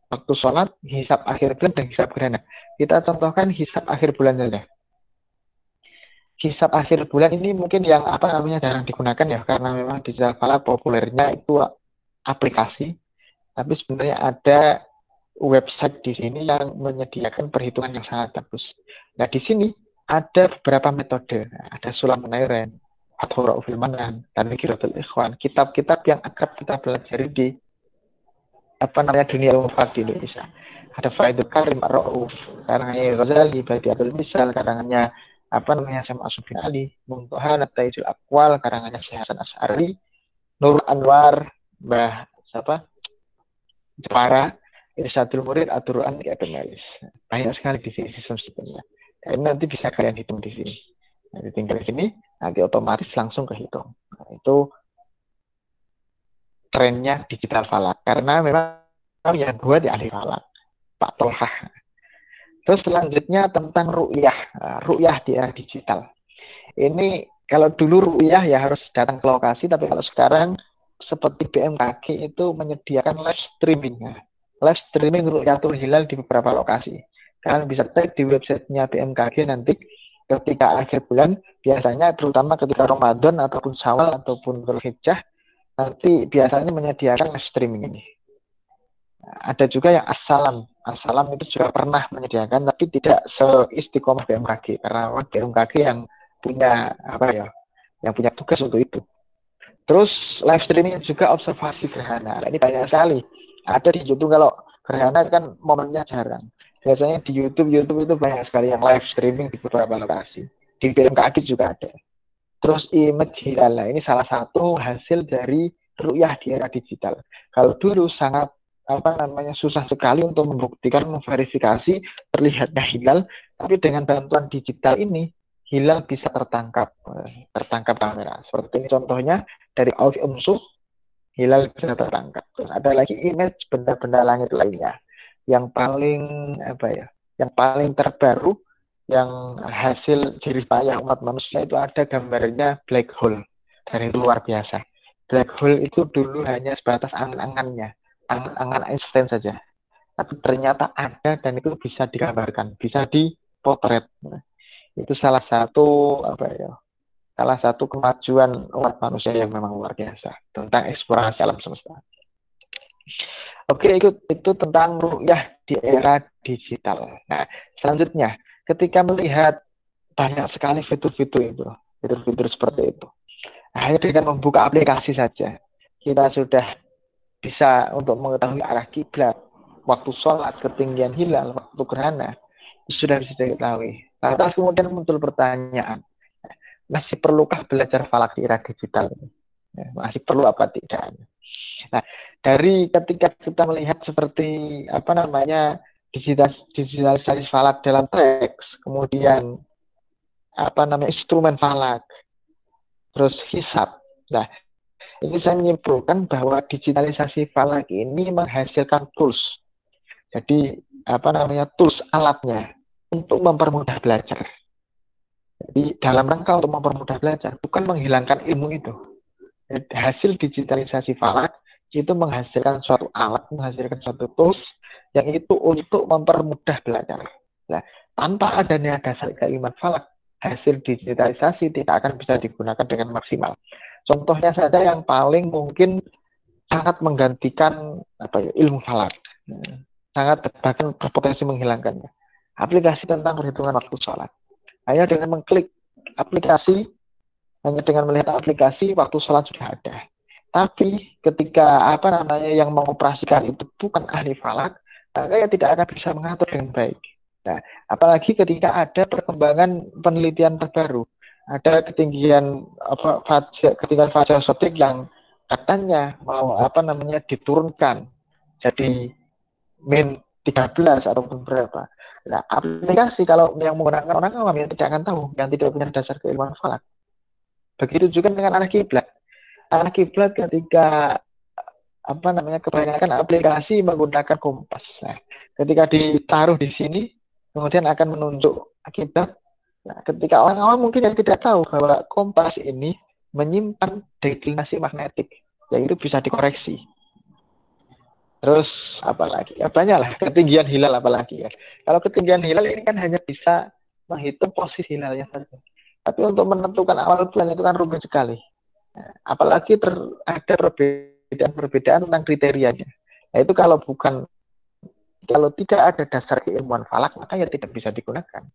waktu sholat, hisap akhir bulan, dan hisap gerhana. Kita contohkan hisap akhir bulan saja hisap akhir bulan ini mungkin yang apa namanya jarang digunakan ya karena memang digital falak populernya itu aplikasi tapi sebenarnya ada website di sini yang menyediakan perhitungan yang sangat bagus. Nah di sini ada beberapa metode, ada sulam menairen, atau filmanan, dan kiratul ikhwan, kitab-kitab yang akrab kita pelajari di apa namanya dunia umum di Indonesia. Ada Faidul Karim Ar-Rauf, karangannya Ghazali, Badiatul Misal, karangannya apa namanya sama Asufin Ali, Muntaha Nataijul Akwal, karangannya Syekh Hasan Asy'ari, Nur Anwar, Mbah siapa? Jepara, Irsyadul Murid, Aturan Malis. Banyak sekali di sini sistem-sistemnya. Dan nanti bisa kalian hitung di sini. Nanti tinggal di sini, nanti otomatis langsung kehitung. Nah, itu trennya digital falak. Karena memang yang buat di ahli falak. Pak Tolhah. Terus selanjutnya tentang ru'yah, nah, ru'yah di era digital. Ini kalau dulu ru'yah ya harus datang ke lokasi, tapi kalau sekarang seperti BMKG itu menyediakan live streaming. Live streaming ru'yatul hilal di beberapa lokasi. Kalian bisa cek di websitenya BMKG nanti ketika akhir bulan, biasanya terutama ketika Ramadan ataupun Syawal ataupun Dzulhijjah, nanti biasanya menyediakan streaming ini. Ada juga yang assalam Asalam itu juga pernah menyediakan tapi tidak seistiqomah BMKG karena BMKG yang punya apa ya yang punya tugas untuk itu. Terus live streaming juga observasi gerhana. Nah, ini banyak sekali. Ada di YouTube kalau gerhana kan momennya jarang. Biasanya di YouTube YouTube itu banyak sekali yang live streaming di beberapa lokasi. Di BMKG juga ada. Terus image hilal. Nah, ini salah satu hasil dari ru'yah di era digital. Kalau dulu sangat apa namanya susah sekali untuk membuktikan memverifikasi terlihatnya hilal tapi dengan bantuan digital ini hilal bisa tertangkap tertangkap kamera seperti ini contohnya dari Auf Umsu hilal bisa tertangkap terus ada lagi image benda-benda langit lainnya yang paling apa ya yang paling terbaru yang hasil jerih payah umat manusia itu ada gambarnya black hole dari luar biasa black hole itu dulu hanya sebatas angan-angannya angan-angan Einstein saja. Tapi ternyata ada dan itu bisa digambarkan, bisa dipotret. Itu salah satu apa ya? Salah satu kemajuan umat manusia yang memang luar biasa tentang eksplorasi alam semesta. Oke, itu itu tentang ru'yah di era digital. Nah, selanjutnya ketika melihat banyak sekali fitur-fitur itu, fitur-fitur seperti itu. Hanya dengan membuka aplikasi saja, kita sudah bisa untuk mengetahui arah kiblat, waktu sholat, ketinggian hilal, waktu gerhana, sudah bisa diketahui. Lantas kemudian muncul pertanyaan, masih perlukah belajar falak di era digital ini? Ya, masih perlu apa tidak? Nah, dari ketika kita melihat seperti apa namanya digitalisasi falak dalam teks, kemudian apa namanya instrumen falak, terus hisap. Nah, ini saya menyimpulkan bahwa digitalisasi falak ini menghasilkan tools. Jadi apa namanya tools alatnya untuk mempermudah belajar. Jadi dalam rangka untuk mempermudah belajar bukan menghilangkan ilmu itu. Hasil digitalisasi falak itu menghasilkan suatu alat, menghasilkan suatu tools yang itu untuk mempermudah belajar. Nah, tanpa adanya dasar keiman falak, hasil digitalisasi tidak akan bisa digunakan dengan maksimal. Contohnya saja yang paling mungkin sangat menggantikan apa ya, ilmu falak. Sangat bahkan berpotensi menghilangkannya. Aplikasi tentang perhitungan waktu sholat. Hanya dengan mengklik aplikasi, hanya dengan melihat aplikasi, waktu sholat sudah ada. Tapi ketika apa namanya yang mengoperasikan itu bukan ahli falak, maka ya tidak akan bisa mengatur dengan baik. Nah, apalagi ketika ada perkembangan penelitian terbaru ada ketinggian apa fajar ketinggian fajar sotik yang katanya mau apa namanya diturunkan jadi min 13 ataupun berapa. Nah, aplikasi kalau yang menggunakan orang awam yang tidak akan tahu, yang tidak punya dasar keilmuan falak. Begitu juga dengan anak kiblat. Anak kiblat ketika apa namanya kebanyakan aplikasi menggunakan kompas. Nah, ketika ditaruh di sini, kemudian akan menunjuk kiblat. Nah, ketika orang awam mungkin yang tidak tahu bahwa kompas ini menyimpan deklinasi magnetik, yaitu bisa dikoreksi. Terus apalagi? Ya banyak lah ketinggian hilal apalagi ya. Kalau ketinggian hilal ini kan hanya bisa menghitung posisi hilalnya saja. Tapi untuk menentukan awal bulan itu kan rumit sekali. Nah, apalagi ter, ada perbedaan-perbedaan tentang kriterianya. Nah, itu kalau bukan kalau tidak ada dasar keilmuan falak maka ya tidak bisa digunakan.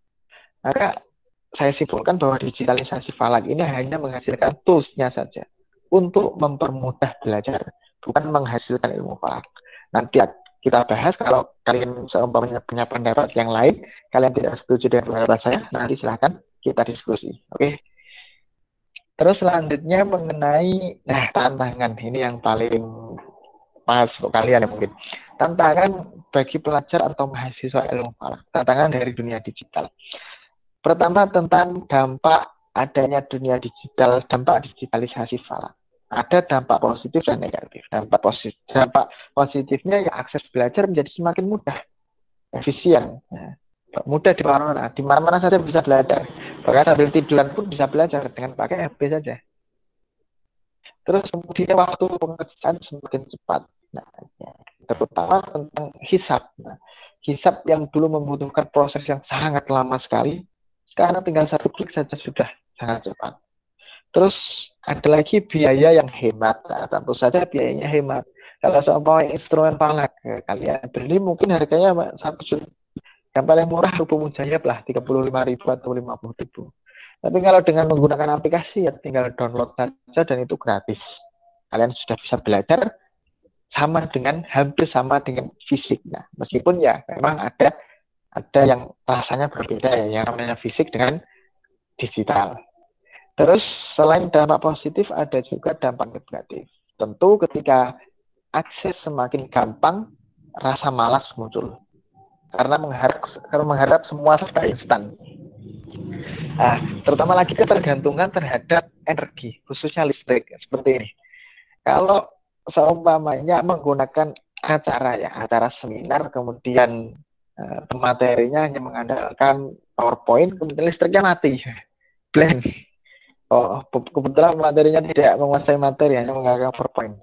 Maka saya simpulkan bahwa digitalisasi falak ini hanya menghasilkan toolsnya saja untuk mempermudah belajar, bukan menghasilkan ilmu falak. Nanti kita bahas kalau kalian seumpamanya punya pendapat yang lain, kalian tidak setuju dengan pendapat saya, nanti silahkan kita diskusi. Oke. Okay? Terus selanjutnya mengenai nah tantangan ini yang paling pas untuk kalian ya mungkin. Tantangan bagi pelajar atau mahasiswa ilmu falak. Tantangan dari dunia digital. Pertama tentang dampak adanya dunia digital, dampak digitalisasi falak ada dampak positif dan negatif. Dampak positif, dampak positifnya ya akses belajar menjadi semakin mudah, efisien, ya. mudah di mana-mana, di mana-mana saja bisa belajar. Bahkan sambil tiduran pun bisa belajar dengan pakai HP saja. Terus kemudian waktu pengerjaan semakin cepat. Nah, ya. terutama tentang hisap. Nah, hisap yang dulu membutuhkan proses yang sangat lama sekali, sekarang tinggal satu klik saja sudah sangat cepat. Terus ada lagi biaya yang hemat. Nah, tentu saja biayanya hemat. Kalau soal instrumen falak, ya, kalian beli mungkin harganya juta. Yang paling murah rupa mujayab lah, 35 ribu atau 50 ribu. Tapi kalau dengan menggunakan aplikasi ya tinggal download saja dan itu gratis. Kalian sudah bisa belajar sama dengan hampir sama dengan fisik. Nah, meskipun ya memang ada ada yang rasanya berbeda ya, yang namanya fisik dengan digital. Terus selain dampak positif ada juga dampak negatif. Tentu ketika akses semakin gampang, rasa malas muncul. Karena mengharap karena mengharap semua serba instan. Nah, terutama lagi ketergantungan terhadap energi, khususnya listrik seperti ini. Kalau seumpamanya menggunakan acara ya, acara seminar, kemudian uh, materinya hanya mengandalkan PowerPoint, kemudian listriknya mati, blank. Oh kebetulan materinya tidak menguasai materi hanya menggunakan PowerPoint.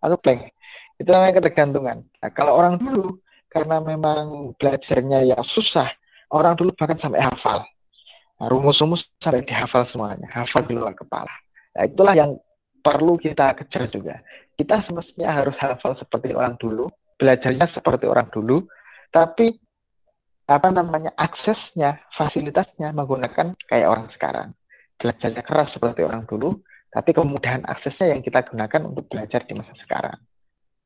Atau blank. Itu namanya ketergantungan. Nah, kalau orang dulu karena memang belajarnya ya susah. Orang dulu bahkan sampai hafal. Nah, rumus-rumus sampai dihafal semuanya. Hafal di luar kepala. Nah, itulah yang perlu kita kejar juga. Kita semestinya harus hafal seperti orang dulu belajarnya seperti orang dulu tapi apa namanya aksesnya fasilitasnya menggunakan kayak orang sekarang. Belajarnya keras seperti orang dulu, tapi kemudahan aksesnya yang kita gunakan untuk belajar di masa sekarang.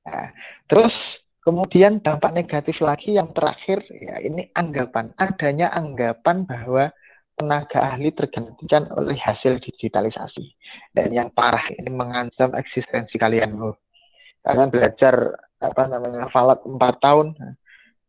Nah, terus kemudian dampak negatif lagi yang terakhir ya ini anggapan adanya anggapan bahwa tenaga ahli tergantikan oleh hasil digitalisasi dan yang parah ini mengancam eksistensi kalian loh. Karena belajar apa namanya falak empat tahun,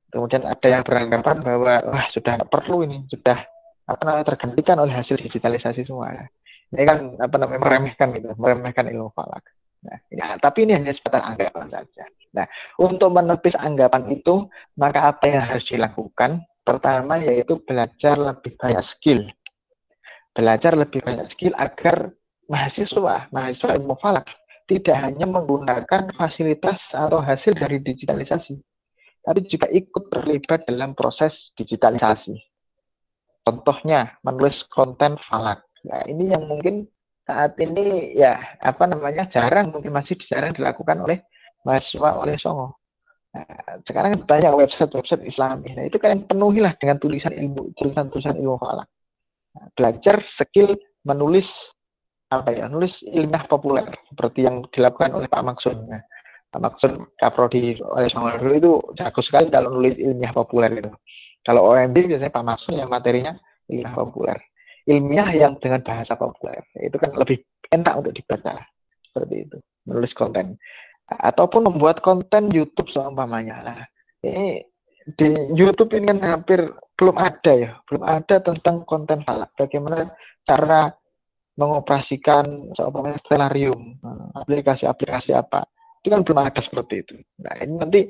kemudian ada yang beranggapan bahwa wah sudah perlu ini sudah apa namanya tergantikan oleh hasil digitalisasi semua. Ini kan apa namanya meremehkan gitu, meremehkan ilmu falak. Nah, ya, tapi ini hanya sebatas anggapan saja. Nah, untuk menepis anggapan itu, maka apa yang harus dilakukan? Pertama yaitu belajar lebih banyak skill. Belajar lebih banyak skill agar mahasiswa, mahasiswa ilmu falak tidak hanya menggunakan fasilitas atau hasil dari digitalisasi, tapi juga ikut terlibat dalam proses digitalisasi. Contohnya menulis konten falak. Nah, ini yang mungkin saat ini ya apa namanya jarang mungkin masih jarang dilakukan oleh mahasiswa oleh Songo. Nah, sekarang banyak website-website Islami. Nah, itu kalian penuhilah dengan tulisan ilmu, tulisan-tulisan ilmu falak. Nah, belajar skill menulis apa ya, nulis ilmiah populer seperti yang dilakukan oleh Pak Maksud. Nah, Pak Maksud Kaprodi oleh Songo dulu itu jago sekali kalau nulis ilmiah populer itu. Kalau OMB biasanya Pak Maksud yang materinya ilmiah populer. Ilmiah yang dengan bahasa populer. Itu kan lebih enak untuk dibaca. Seperti itu. Menulis konten. Ataupun membuat konten YouTube seumpamanya. Nah, ini di YouTube ini kan hampir belum ada ya, belum ada tentang konten falak. Bagaimana cara mengoperasikan seumpamanya Stellarium, aplikasi-aplikasi apa. Itu kan belum ada seperti itu. Nah, ini nanti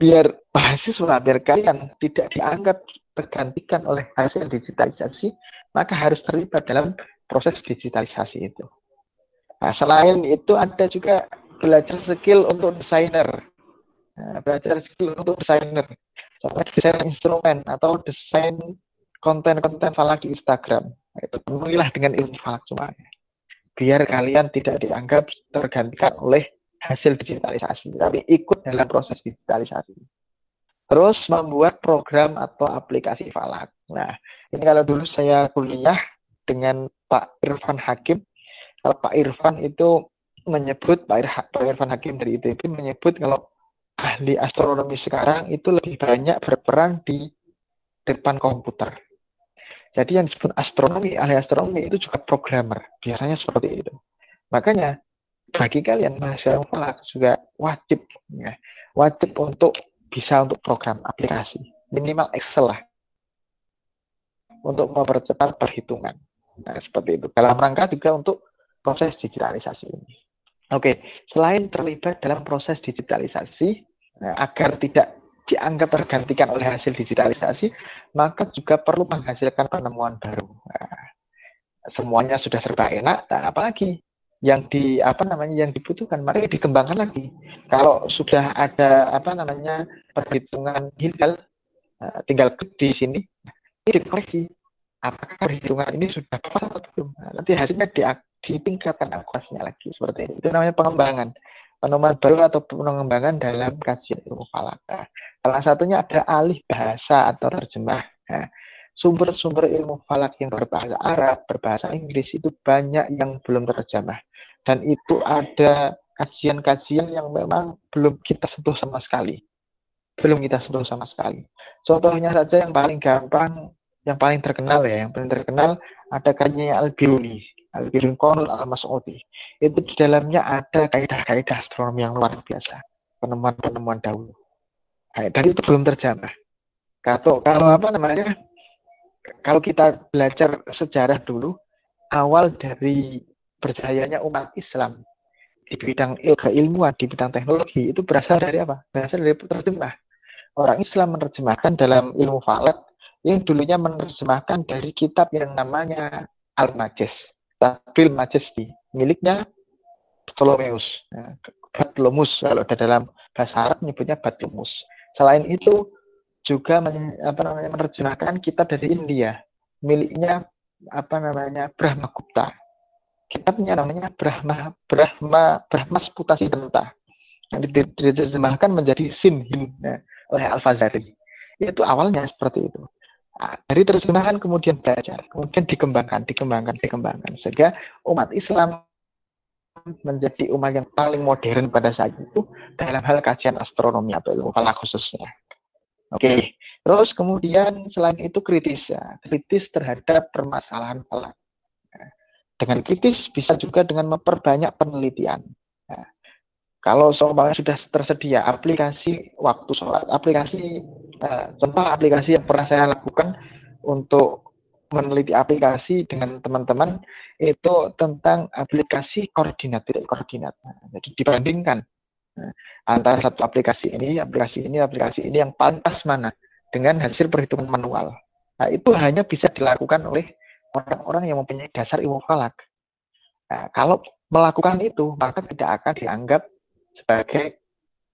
biar mahasiswa, biar kalian tidak dianggap tergantikan oleh hasil digitalisasi, maka harus terlibat dalam proses digitalisasi itu. Nah, selain itu ada juga belajar skill untuk desainer. Nah, belajar skill untuk desainer. Contohnya desain instrumen atau desain konten-konten falak di Instagram. Nah, itu penuhilah dengan ilmu falak semuanya. Biar kalian tidak dianggap tergantikan oleh hasil digitalisasi, tapi ikut dalam proses digitalisasi. Terus membuat program atau aplikasi falak. Nah, ini kalau dulu saya kuliah dengan Pak Irfan Hakim, kalau Pak Irfan itu menyebut Pak, Irha, Pak Irfan Hakim dari ITB menyebut kalau ahli astronomi sekarang itu lebih banyak berperan di depan komputer. Jadi yang disebut astronomi, ahli astronomi itu juga programmer. Biasanya seperti itu. Makanya bagi kalian mahasiswa falak juga wajib ya, wajib untuk bisa untuk program aplikasi minimal Excel lah untuk mempercepat perhitungan. Nah, seperti itu. Dalam rangka juga untuk proses digitalisasi ini. Oke, selain terlibat dalam proses digitalisasi, nah, agar tidak dianggap tergantikan oleh hasil digitalisasi, maka juga perlu menghasilkan penemuan baru. Nah, semuanya sudah serba enak, tak apalagi yang di apa namanya yang dibutuhkan mari dikembangkan lagi kalau sudah ada apa namanya perhitungan hilal nah, tinggal di sini ini dikoreksi apakah perhitungan ini sudah pas atau belum nah, nanti hasilnya di ditingkatkan akurasinya lagi seperti itu. Itu namanya pengembangan. Penemuan baru atau pengembangan dalam kajian ilmu falak. Salah satunya ada alih bahasa atau terjemah. Nah, sumber-sumber ilmu falak yang berbahasa Arab, berbahasa Inggris itu banyak yang belum terjemah. Dan itu ada kajian-kajian yang memang belum kita sentuh sama sekali. Belum kita sentuh sama sekali. Contohnya saja yang paling gampang, yang paling terkenal ya, yang paling terkenal ada kajiannya Al-Biruni Al-Birun Al-Mas'udi. Itu di dalamnya ada kaidah-kaidah astronomi yang luar biasa. Penemuan-penemuan dahulu. Dan itu belum terjamah. Kalau, kalau apa namanya, kalau kita belajar sejarah dulu, awal dari berjayanya umat Islam di bidang il keilmuan, di bidang teknologi, itu berasal dari apa? Berasal dari terjemah. Orang Islam menerjemahkan dalam ilmu falak yang dulunya menerjemahkan dari kitab yang namanya Al-Majaz. Tabil Majesty miliknya Ptolemeus. Ya, Batlomus kalau ada dalam bahasa Arab menyebutnya Batlomus. Selain itu juga men, apa namanya menerjemahkan kitab dari India miliknya apa namanya Brahma Gupta. Kitabnya namanya Brahma Brahma Brahma Sputasi Denta. Yang diterjemahkan menjadi Sinhin ya, oleh Al-Fazari. Itu awalnya seperti itu. Nah, dari terjemahan kemudian belajar, kemudian dikembangkan, dikembangkan, dikembangkan. Sehingga umat Islam menjadi umat yang paling modern pada saat itu dalam hal kajian astronomi atau ilmu falak khususnya. Oke, okay. terus kemudian selain itu kritis ya, kritis terhadap permasalahan falak. Dengan kritis bisa juga dengan memperbanyak penelitian. Nah, kalau seumpamanya sudah tersedia aplikasi waktu sholat, aplikasi uh, contoh aplikasi yang pernah saya lakukan untuk meneliti aplikasi dengan teman-teman itu tentang aplikasi koordinat titik koordinat. Nah, jadi dibandingkan antara satu aplikasi ini, aplikasi ini, aplikasi ini yang pantas mana dengan hasil perhitungan manual. Nah, itu hanya bisa dilakukan oleh orang-orang yang mempunyai dasar ilmu falak. Nah, kalau melakukan itu, maka tidak akan dianggap sebagai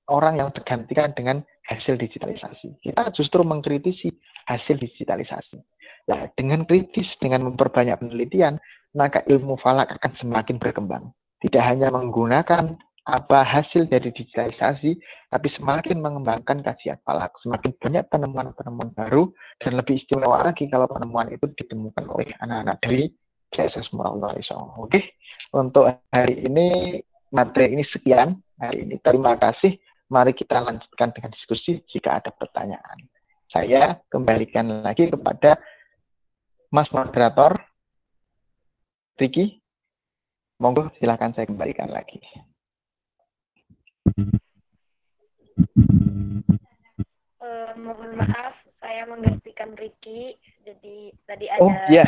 orang yang tergantikan dengan hasil digitalisasi. Kita justru mengkritisi hasil digitalisasi. Nah, dengan kritis, dengan memperbanyak penelitian, maka ilmu falak akan semakin berkembang. Tidak hanya menggunakan apa hasil dari digitalisasi, tapi semakin mengembangkan kajian falak, semakin banyak penemuan-penemuan baru, dan lebih istimewa lagi kalau penemuan itu ditemukan oleh anak-anak dari CSS Murallah Oke, untuk hari ini materi ini sekian hari ini. Terima kasih. Mari kita lanjutkan dengan diskusi jika ada pertanyaan. Saya kembalikan lagi kepada Mas Moderator, Riki. Monggo silakan saya kembalikan lagi. Uh, mohon maaf, saya menggantikan Ricky. Jadi tadi Oh, ada iya.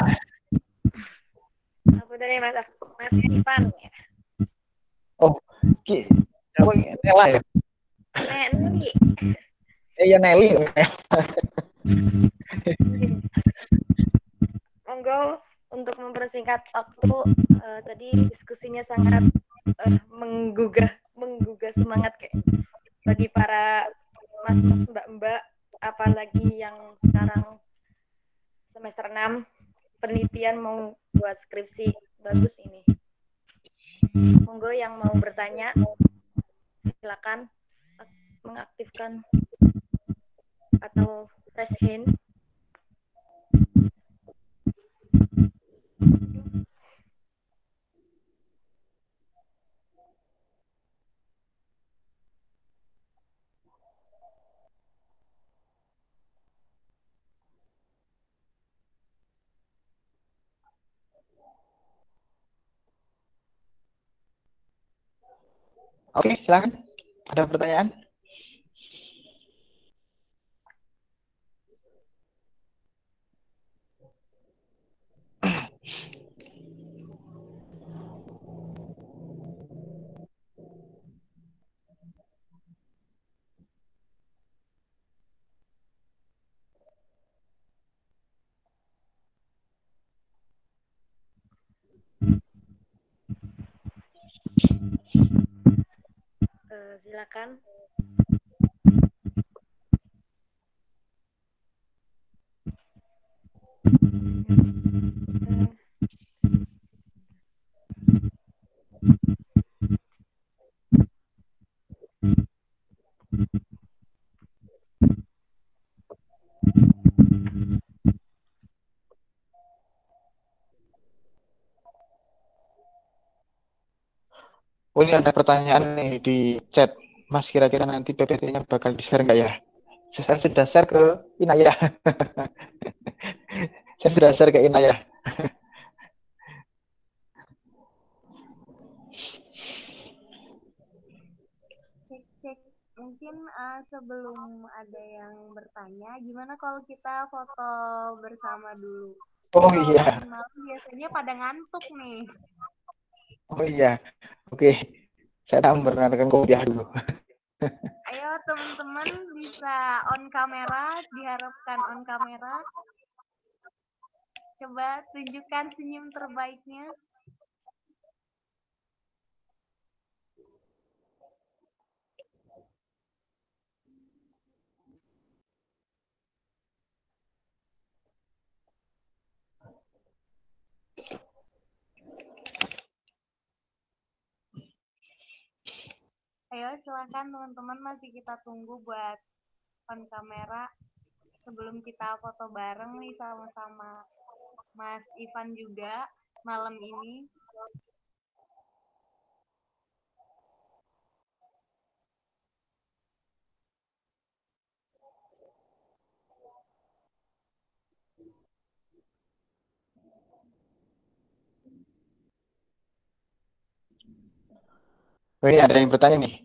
apa tadi Mas Mas Ivan ya. Ki, apa Nela ya? Nuri. Eh, ya Nelly. Monggo untuk mempersingkat waktu eh, tadi diskusinya sangat eh, menggugah menggugah semangat kayak bagi para mas-mas mbak-mbak apalagi yang sekarang semester 6 penelitian mau buat skripsi bagus ini. Monggo yang mau bertanya silakan ak- mengaktifkan atau raise hand. Oke, silakan. Ada pertanyaan? Eh, silakan. Oh, ini ada pertanyaan nih di chat. Mas, kira-kira nanti PPT-nya bakal di-share nggak ya? Saya sudah share ke Inayah. Saya sudah share ke cek cek mungkin eh, sebelum ada yang bertanya gimana kalau kita foto bersama dulu Oh iya, malam biasanya pada ngantuk nih oh iya. Oke, saya tak memperkenalkan kopiah dulu. ayo teman-teman bisa on kamera diharapkan on kamera coba tunjukkan senyum terbaiknya Ayo silakan teman-teman masih kita tunggu buat on kamera sebelum kita foto bareng nih sama-sama Mas Ivan juga malam ini. Oh, ini ada yang bertanya nih.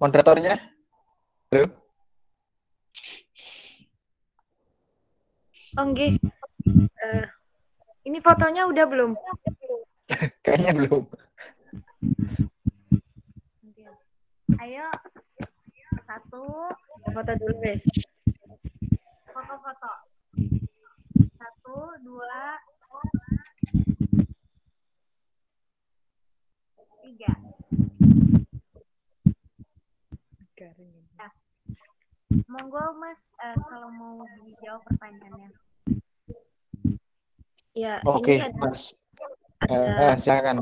Moderatornya? Halo? Oh, nggih. Eh, ini fotonya udah belum? Kayaknya belum. Ayo satu Foto dulu, guys. foto-foto. Satu, dua, tiga. Nah, monggo Mas eh, kalau mau dijawab pertanyaannya. Ya, Oke, ini ada, Mas. ada Eh, eh, silakan.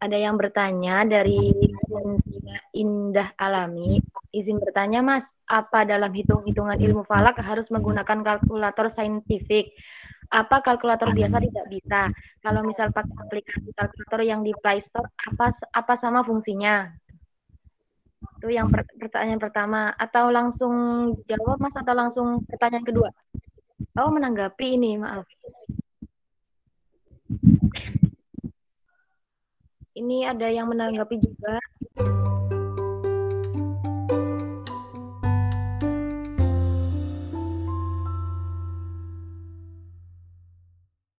Ada yang bertanya dari Indah Alami. Izin bertanya, Mas, apa dalam hitung-hitungan ilmu falak harus menggunakan kalkulator saintifik? Apa kalkulator biasa tidak bisa? Kalau misal pakai aplikasi kalkulator yang di Play Store, apa apa sama fungsinya? Itu yang per- pertanyaan pertama. Atau langsung jawab, Mas, atau langsung pertanyaan kedua? Oh, menanggapi ini, maaf. Ini ada yang menanggapi juga.